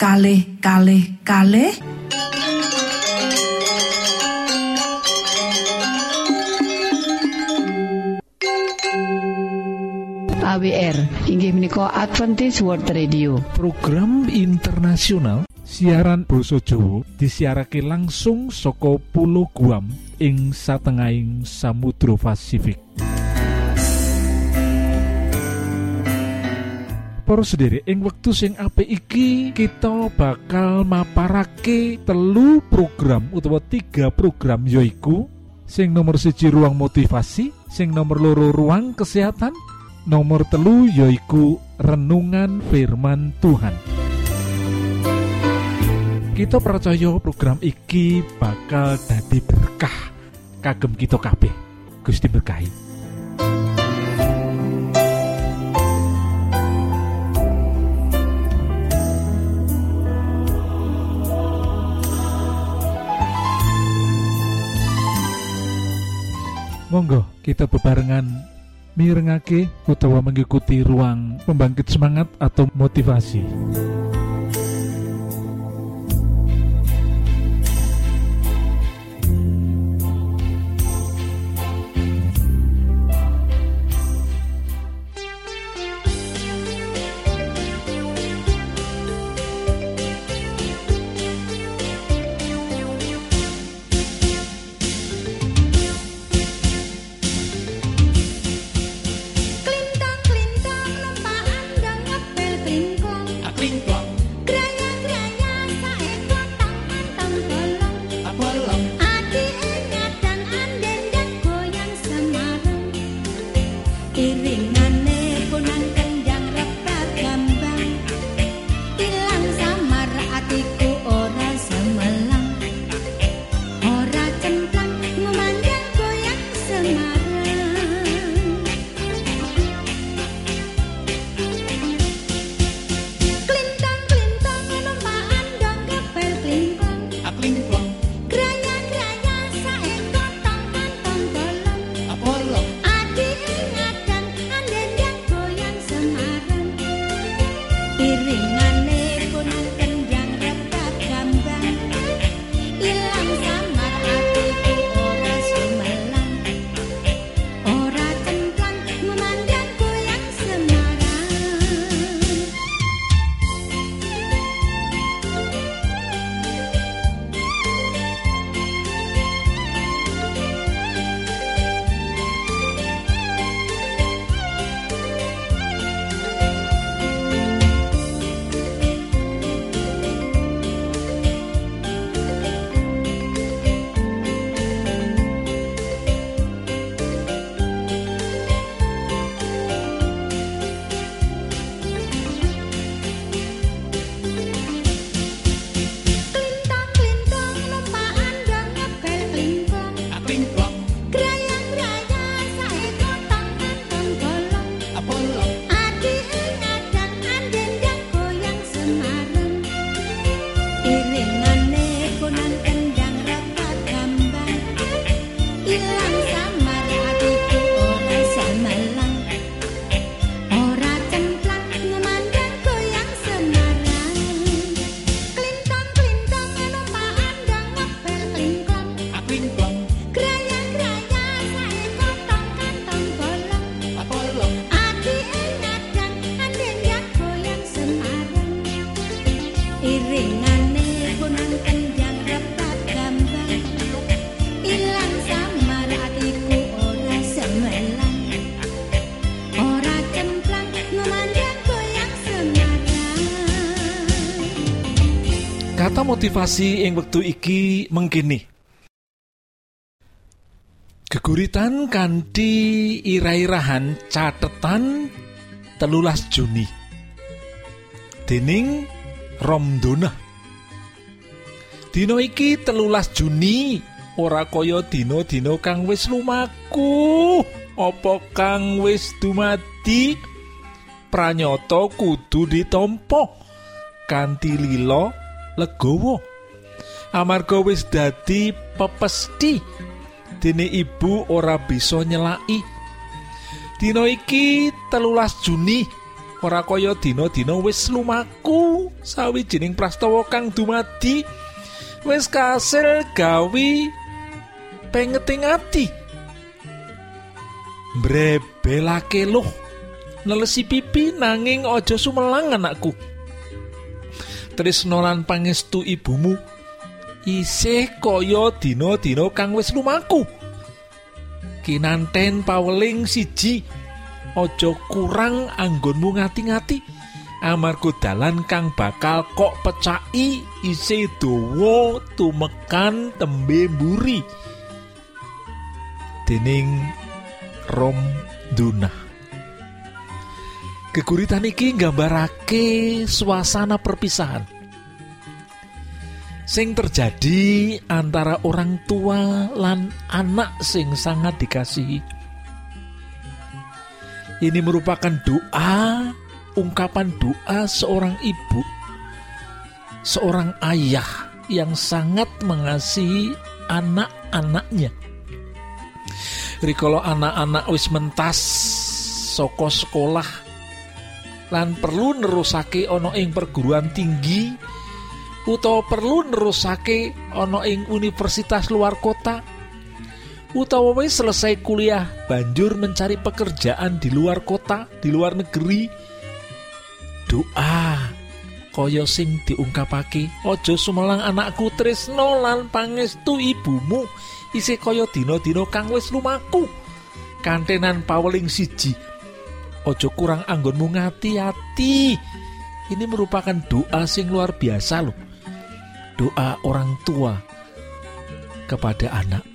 kalih kalih kalih. AWR inggih menika Adventist World Radio. Program internasional siaran Basa Jawa disiarake langsung saka pulau Guam ing satengahing Samudra Pasifik para sendiri. Ing wektu sing apik iki kita bakal maparake telu program utawa tiga program yoiku sing nomor siji ruang motivasi. Sing nomor loro ruang kesehatan. Nomor telu yoiku renungan firman Tuhan. Kita percaya program iki bakal dadi berkah kagem kita kabeh. Gusti berkahi Monggo kita bebarengan mirengake utawa mengikuti ruang pembangkit semangat atau motivasi. Motivasi ing wektu iki mengkini. Geguritan kanthi ira-irahan catetan telulas Juni. Dening Romdona Dino iki telulas Juni ora kaya dina-dina kang wis lumaku. Apa kang wis dumadi? Pranyata kudu ditampa kanthi lila legawa amarga wis dadi pepesti. Dene ibu ora bisa nyelaki. Dina iki telulas Juni ora kaya dina-dina wis lumaku. Sawijining prastawa kang dumadi wis kasil gawi pengeting ati. Mbrebelake loh nelesi pipi nanging aja sumelang anakku tresno lan pangestu ibumu? Isih kaya dina-dina kang wis lumaku. Kinanten paweling siji aja kurang anggonmu ngati-ngati. Amarga dalan kang bakal kok pecai isih dawa tumekan tembe mburi. Dening Rom Dunah. Geguritan iki nggambarake suasana perpisahan sing terjadi antara orang tua lan anak sing sangat dikasihi. Ini merupakan doa, ungkapan doa seorang ibu, seorang ayah yang sangat mengasihi anak-anaknya. Rikala anak-anak wis mentas saka sekolah lan perlu nerusake ana ing perguruan tinggi utawa perlu nerusake ana ing universitas luar kota utawa wis selesai kuliah banjur mencari pekerjaan di luar kota di luar negeri. Doa kaya sing diungkapake aja sumelang anakku tresno lan pangestu ibumu isih kaya dina-dina kang wis lumaku. Kantenan paweling siji ojo kurang anggonmu ngati-hati. Ini merupakan doa sing luar biasa loh. Doa orang tua kepada anak.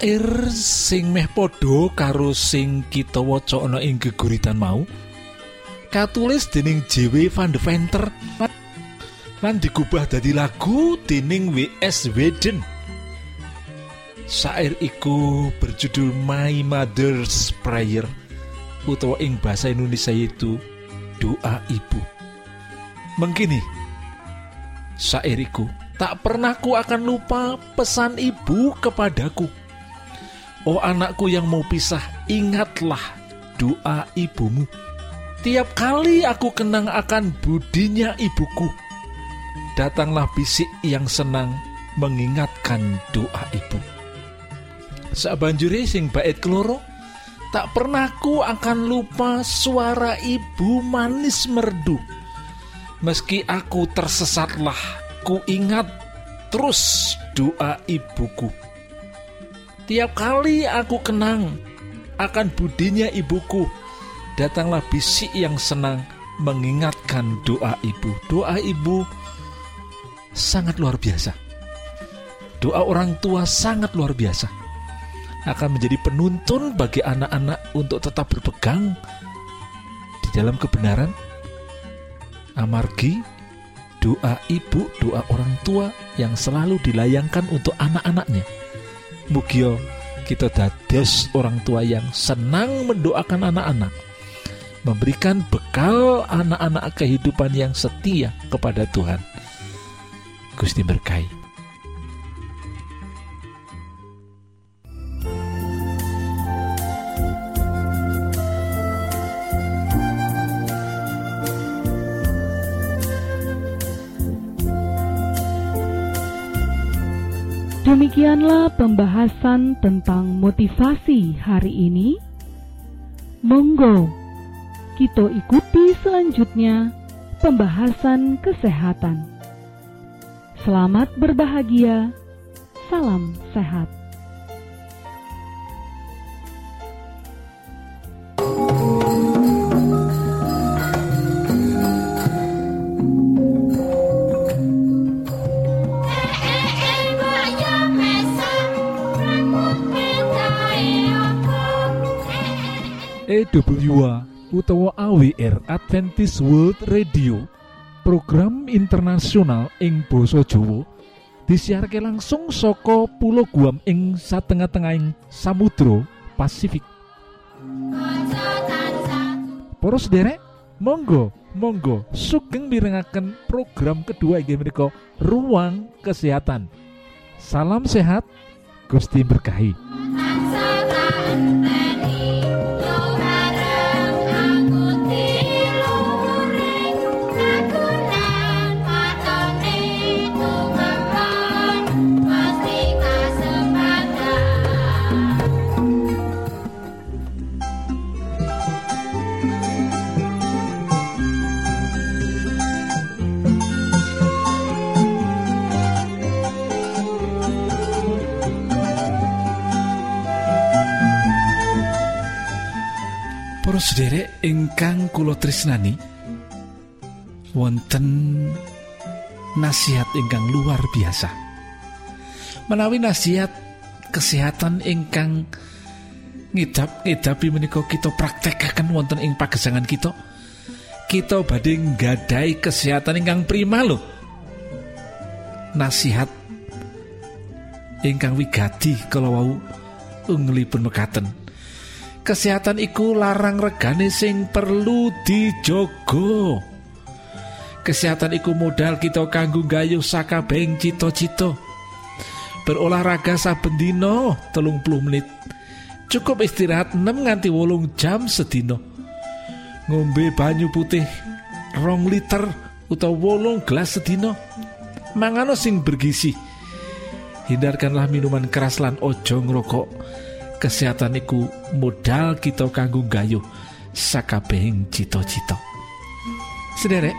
Ir sing meh podo karo sing kita waca ana ing geguritan mau. Katulis dening JW Van de Venter. Lan digubah dadi lagu dening WS Weden. Sair iku berjudul My Mother's Prayer utawa ing bahasa Indonesia itu doa ibu. Mengkini sair iku tak pernah ku akan lupa pesan ibu kepadaku. Oh anakku yang mau pisah, ingatlah doa ibumu. Tiap kali aku kenang akan budinya ibuku, datanglah bisik yang senang mengingatkan doa ibu. Sabanjure sing bait keloro tak pernah ku akan lupa suara ibu manis merdu. Meski aku tersesatlah, ku ingat terus doa ibuku. Tiap kali aku kenang akan budinya ibuku, datanglah bisik yang senang mengingatkan doa ibu. Doa ibu sangat luar biasa. Doa orang tua sangat luar biasa akan menjadi penuntun bagi anak-anak untuk tetap berpegang di dalam kebenaran. Amargi doa ibu, doa orang tua yang selalu dilayangkan untuk anak-anaknya. Mugio kita dados orang tua yang senang mendoakan anak-anak, memberikan bekal anak-anak kehidupan yang setia kepada Tuhan. Gusti berkahi. Demikianlah pembahasan tentang motivasi hari ini. Monggo kita ikuti selanjutnya pembahasan kesehatan. Selamat berbahagia. Salam sehat. EWA utawa AWR Adventist World Radio program internasional ing Boso Jowo disiarke langsung saka pulau Guam ing satengah-tengahing Samudra Pasifik. Poros derek, monggo, monggo, sugeng mirengaken program kedua menika Ruang Kesehatan. Salam sehat, Gusti berkahi. Sederek ingkang kula tresnani wonten nasihat ingkang luar biasa. Menawi nasihat kesehatan ingkang ngidap ngidapi menika kita praktekaken wonten ing pagesangan kita. Kita badhe nggadai kesehatan ingkang prima lho. Nasihat ingkang wigati kalau wau unglipun mekaten. Kesehatan iku larang regane sing perlu dijogo kesehatan iku modal kita kanggo gayuh sakabehing cita-cita. Berolahraga saben dina telung puluh menit. Cukup istirahat 6 nganti wolung jam sedina. Ngombe banyu putih rong liter utawa wolung gelas sedina. Mangano sing bergizi. Hindarkanlah minuman keras lan ojo ngrokok kesehatan iku modal kita kanggo gayuh sakabehing cita-cita. Sederek,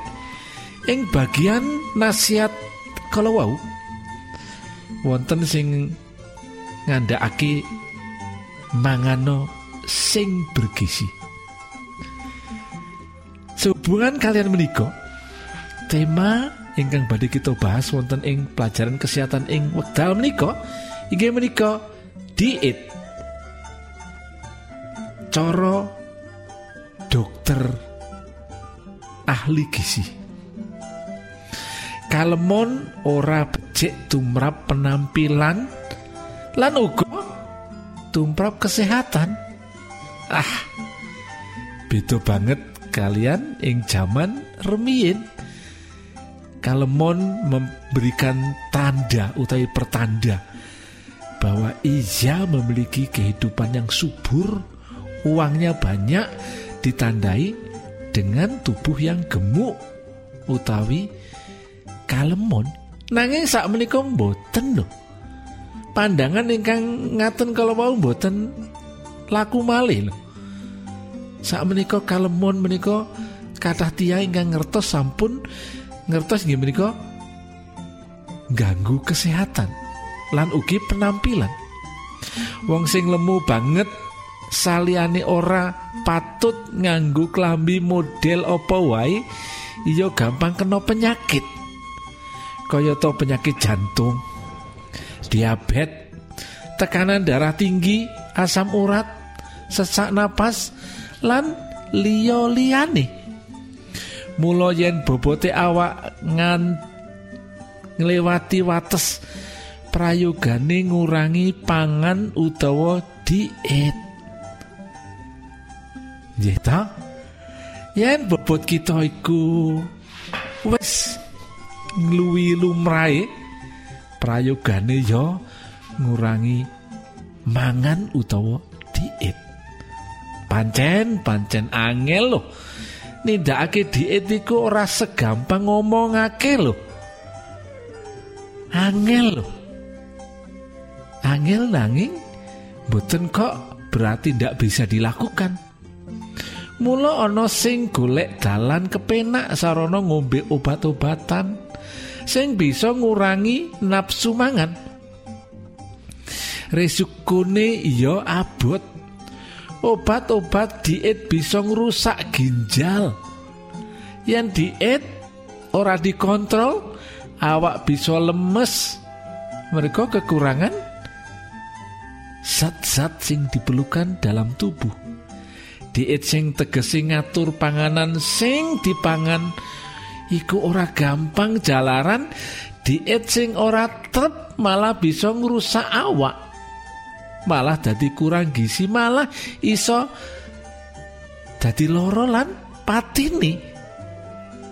ing bagian nasihat kalau wau wonten sing ngandhakake mangano sing bergizi. Sehubungan kalian menika tema ingkang badhe kita bahas wonten ing pelajaran kesehatan ing wekdal menika inggih menika diet cara dokter ahli gizi. Kalemon ora becik tumrap penampilan lan uga tumrap kesehatan. Ah beda banget kalian ing zaman remiyin kalemon memberikan tanda utawi pertanda bahwa ia memiliki kehidupan yang subur uangnya banyak ditandai dengan tubuh yang gemuk utawi kalemon. Nanging sak menika mboten lho. Pandangan ingkang ngaten kalau mau mboten laku malih lho. Sak menika kalemon menika kathah tiyang ingkang ngertos sampun ngertos nggih menika ganggu kesehatan lan ugi penampilan. Wong sing lemu banget saliyane ora patut nganggo klambi model apa wae iya gampang kena penyakit. Kaya to penyakit jantung diabetes tekanan darah tinggi asam urat sesak napas lan liyo liyane mula yen bobote awak ngan nglewati wates prayogane ngurangi pangan utawa diet Nggih? Yen bobot kita iku wis ngluwi lumrahe prayogane ya ngurangi mangan utawa diet. Pancen pancen angel loh. Nindakake diet iku ora segampang ngomongake loh. Angel loh. Angel nanging boten kok berarti ndak bisa dilakukan. Mula ana sing golek dalan kepenak sarana ngombe obat-obatan sing bisa ngurangi nafsu mangan. Resukune iya abot. Obat-obat diet bisa ngrusak ginjal. Yang diet ora dikontrol, awak bisa lemes. Mereka kekurangan zat-zat sing diperlukan dalam tubuh diet sing tegesi ngatur panganan sing dipangan iku ora gampang jalaran. Diet sing ora trep malah bisa ngrusak awak. Malah dadi kurang gizi malah iso dadi loro lan patini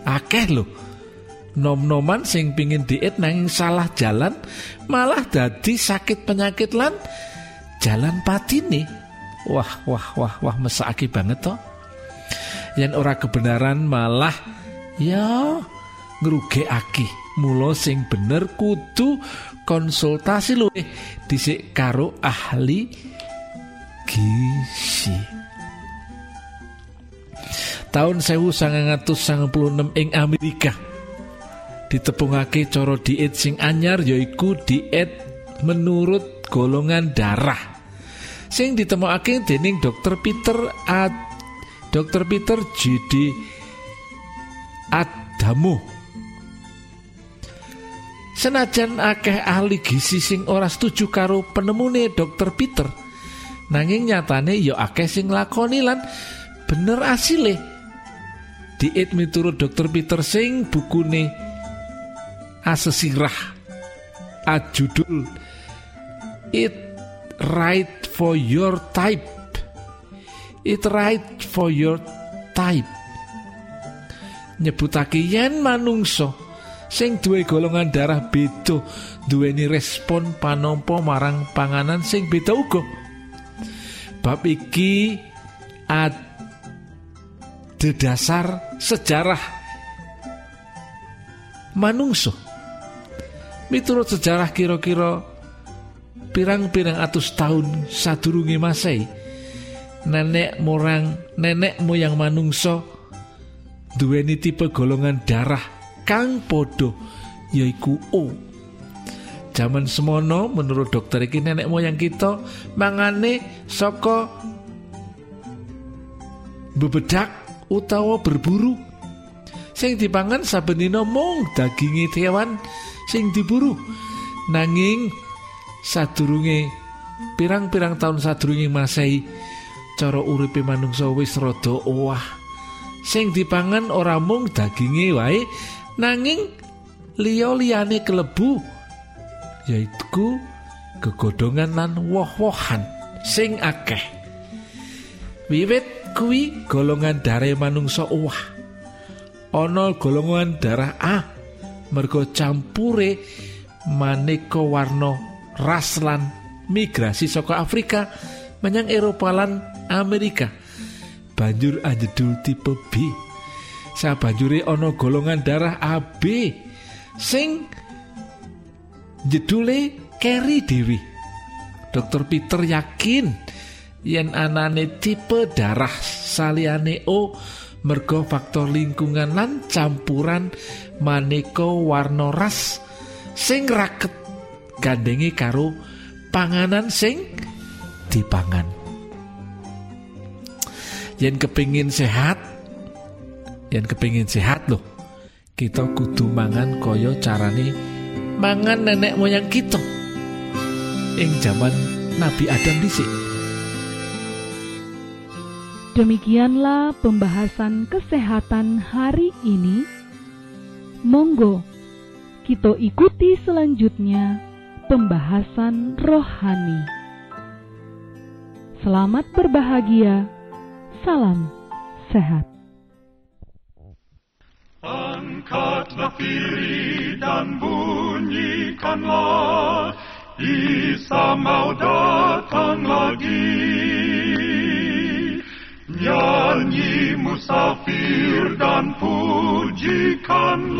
akeh lho. Nom-noman sing pingin diet nanging salah jalan malah dadi sakit penyakit lan jalan patini wah wah wah wah mesake banget toh. Yen ora kebenaran malah ya ngrugekake. Mula sing bener kudu konsultasi luwih dhisik karo ahli gizi. Tahun 1996 ing Amerika ditepungake cara diet sing anyar yaiku diet menurut golongan darah sing ditemokake dening dokter Peter A dokter Peter J.D. Adamo Senajan akeh ahli gizi sing ora setuju karo penemune dokter Peter nanging nyatane ya akeh sing lakoni lan bener asile diet miturut dokter Peter sing bukune asesirah ajudul it right for your type. It right for your type. Nyebutake yen manungso sing duwe golongan darah beda duweni respon panompo marang panganan sing beda uga. Bab iki ada dasar sejarah manungso miturut sejarah kira-kira pirang-pirang atus tahun sadurunge masai nenek morang nenek moyang manungso duweni tipe golongan darah kang podo yaiku O. Zaman semono menurut dokter iki nenek moyang kita mangane saka bebedak utawa berburu. Sing dipangan saben dina mung daginge kewan sing diburu. Nanging sadurunge pirang-pirang tahun sadurunge Masehi cara uripe manungsa wis rada owah. Sing dipangan ora mung daginge wae nanging liya-liyane kelebu yaitu kegodongan lan woh-wohan sing akeh. Wiwit kuwi golongan darah manungsa uwah ana golongan darah A mergo campure maneka warna ras lan migrasi saka Afrika menyang Eropa lan Amerika. Banjur anjedul tipe B. Sabanjure ana golongan darah AB sing jedule keri dewi. Dokter Peter yakin yen anane tipe darah saliyane O mergo faktor lingkungan lan campuran maneka warna ras sing raket gandengi karo panganan sing dipangan. Yen kepingin sehat yang kepingin sehat loh kita kudu mangan koyo carane mangan nenek moyang kita. Ing zaman Nabi Adam dhisik. Demikianlah pembahasan kesehatan hari ini. Monggo kita ikuti selanjutnya pembahasan rohani. Selamat berbahagia. Salam sehat. Angkatlah diri dan bunyikanlah, Isa mau datang lagi. Nyanyi musafir dan pujikanlah,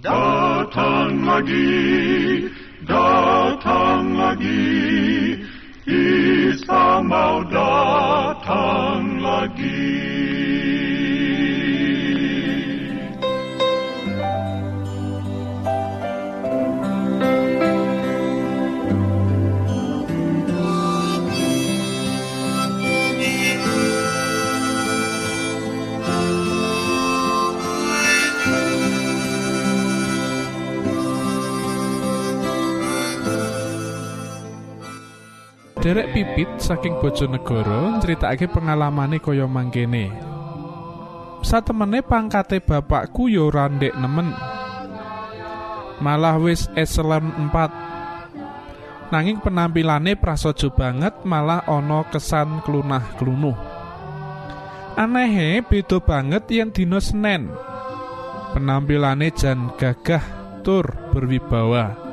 Datang lagi, datang lagi, Isa mau datang lagi. Derek Pipit saking Bojonegoro nyritakake pengalamane kaya mangkene. Satemene pangkate bapakku yo ora ndek nemen. Malah wis eselon 4. Nanging penampilane prasaja banget malah ana kesan klunah-klunuh. Anehe beda banget yen dina Senin. Penampilane jan gagah tur berwibawa.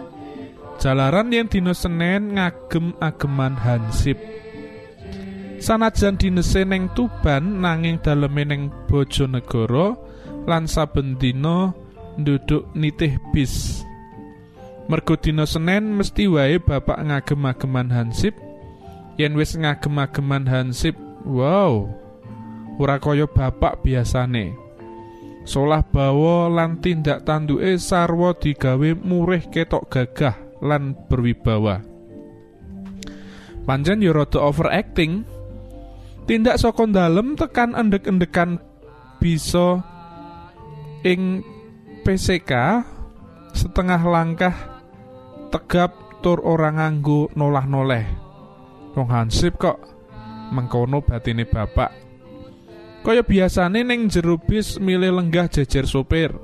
Jalaran yen dina Senin ngagem ageman hansip. Sanajan dinese ning Tuban nanging daleme ning Bojonegoro lan saben dina nduduk nitih bis. Mergo dina Senin mesti wae bapak ngagem-ageman hansip. Yen wis ngagem-ageman hansip, wow. Ora kaya bapak biasane. Solah bawa lan tindak tanduke sarwa digawe murih ketok gagah lan berwibawa. Pancen yo rada overacting. Tindak saka dalem tekan endek-endekan bisa ing PCK setengah langkah tegap tur ora nganggo nolah-noleh. Wong hansip kok mengkono batine bapak. Kaya biasane ning jero bis milih lenggah jejer sopir.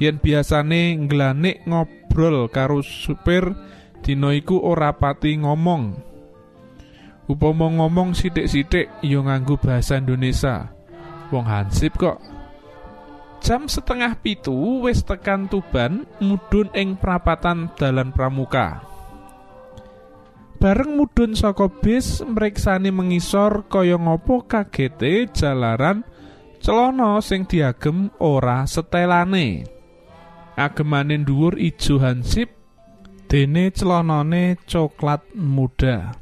Yen biasane nglanik ngobrol karo supir dina iku ora pati ngomong. Upama ngomong sithik-sithik ya nganggo bahasa Indonesia. Wong hansip kok. Jam setengah pitu wis tekan Tuban mudhun ing prapatan dalan pramuka. Bareng mudhun saka bis mriksani mengisor kaya ngopo kagete jalaran celana sing diagem ora setelane. Agemane dhuwur ijo hansip dene celanane coklat muda.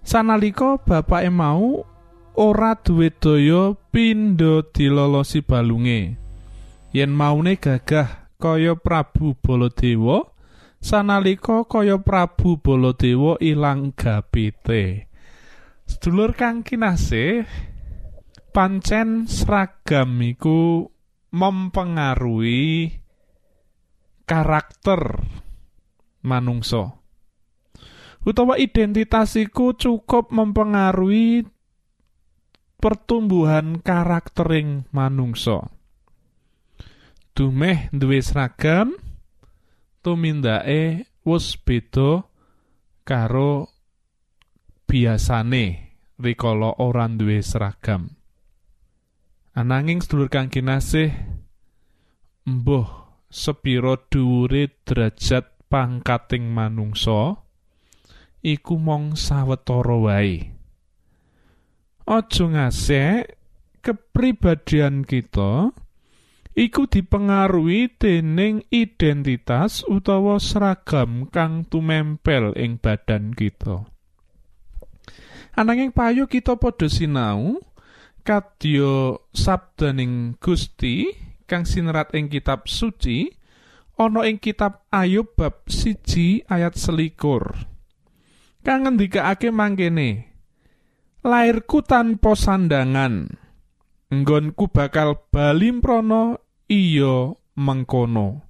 Sanalika bapake mau ora duwe daya pindha dilolosi balunge. Yen maune gagah kaya Prabu Baladewa, sanalika kaya Prabu Baladewa ilang gapite. Sedulur kang kinasih, pancen seragam iku mempengaruhi karakter manungsa. utawa identitas iku cukup mempengaruhi pertumbuhan karaktering manungsa. Dumeh duwe seragam tumindake wis beda karo biasane rikala ora duwe seragam. Ananging sedulur kang kinasih embuh sepiro dhuwure derajat pangkating manungsa iku mong sawetara wae. Aja ngasek kepribadian kita iku dipengaruhi dening identitas utawa seragam kang tumempel ing badan kita. Ananging payu kita padha sinau kadya sabdaning Gusti kang sinerat ing kitab suci ana ing kitab Ayub bab siji ayat selikur. kang ngendikake mangkene lairku tanpa sandangan nggonku bakal bali mprono iya mengkono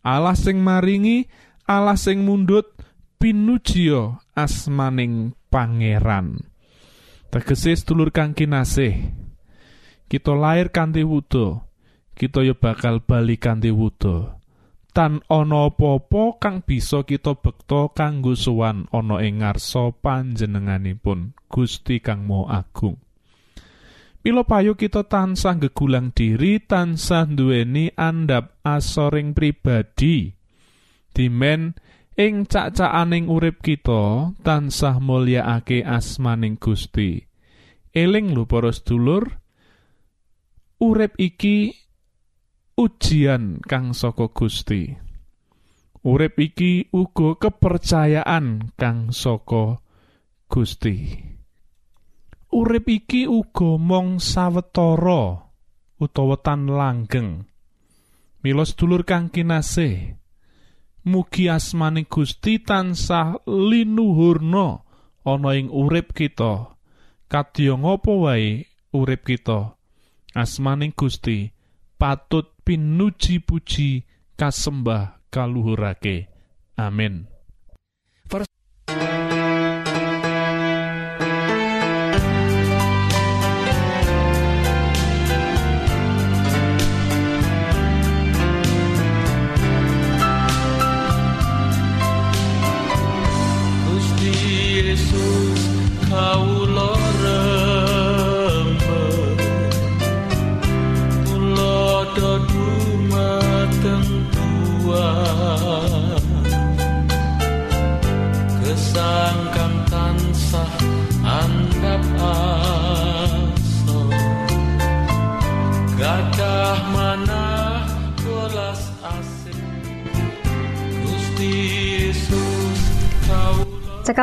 Allah sing maringi Allah sing mundut pinujiya asmaning pangeran tegese sedulur kang kinasih kita lair kanthi wudo kita ya bakal bali kanthi wudo tan ana apa-apa kang bisa kita bekta kanggo sowan ana ing ngarsa panjenenganipun Gusti kang Maha Agung. Mila payu kita tansah gegulang diri tansah duweni andhap asoring pribadi. Dimen ing cacaaning urip kita tansah mulyaake asmaning Gusti. Eling lho para sedulur, urip iki ujian kang saka Gusti. Urip iki uga kepercayaan kang saka Gusti. Urip iki uga mong sawetara utawa tan langgeng. Mila sedulur kang kinasih, mugi asmane Gusti tansah linuhurna ana ing urip kita. Kadya ngapa wae urip kita? Asmaning Gusti patut pinuji puji kasembah kaluhurake. Amin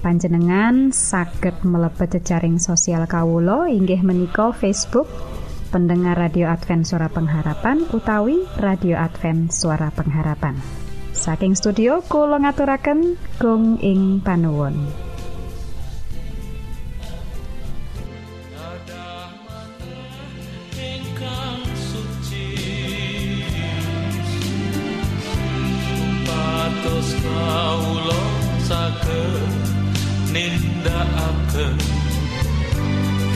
panjenengan saged mlebet jejaring sosial Kawulo inggih menika Facebook pendengar radio Advent suara pengharapan utawi radio Advent suara pengharapan. Saking studio Kulo ngaturaken gong ing panuwun nindakaken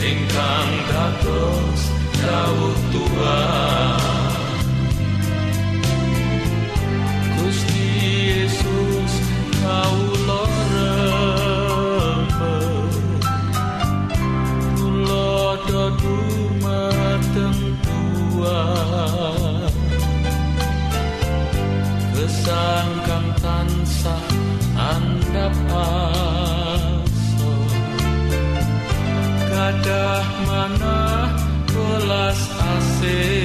ingkang dados dawuh Tuhan say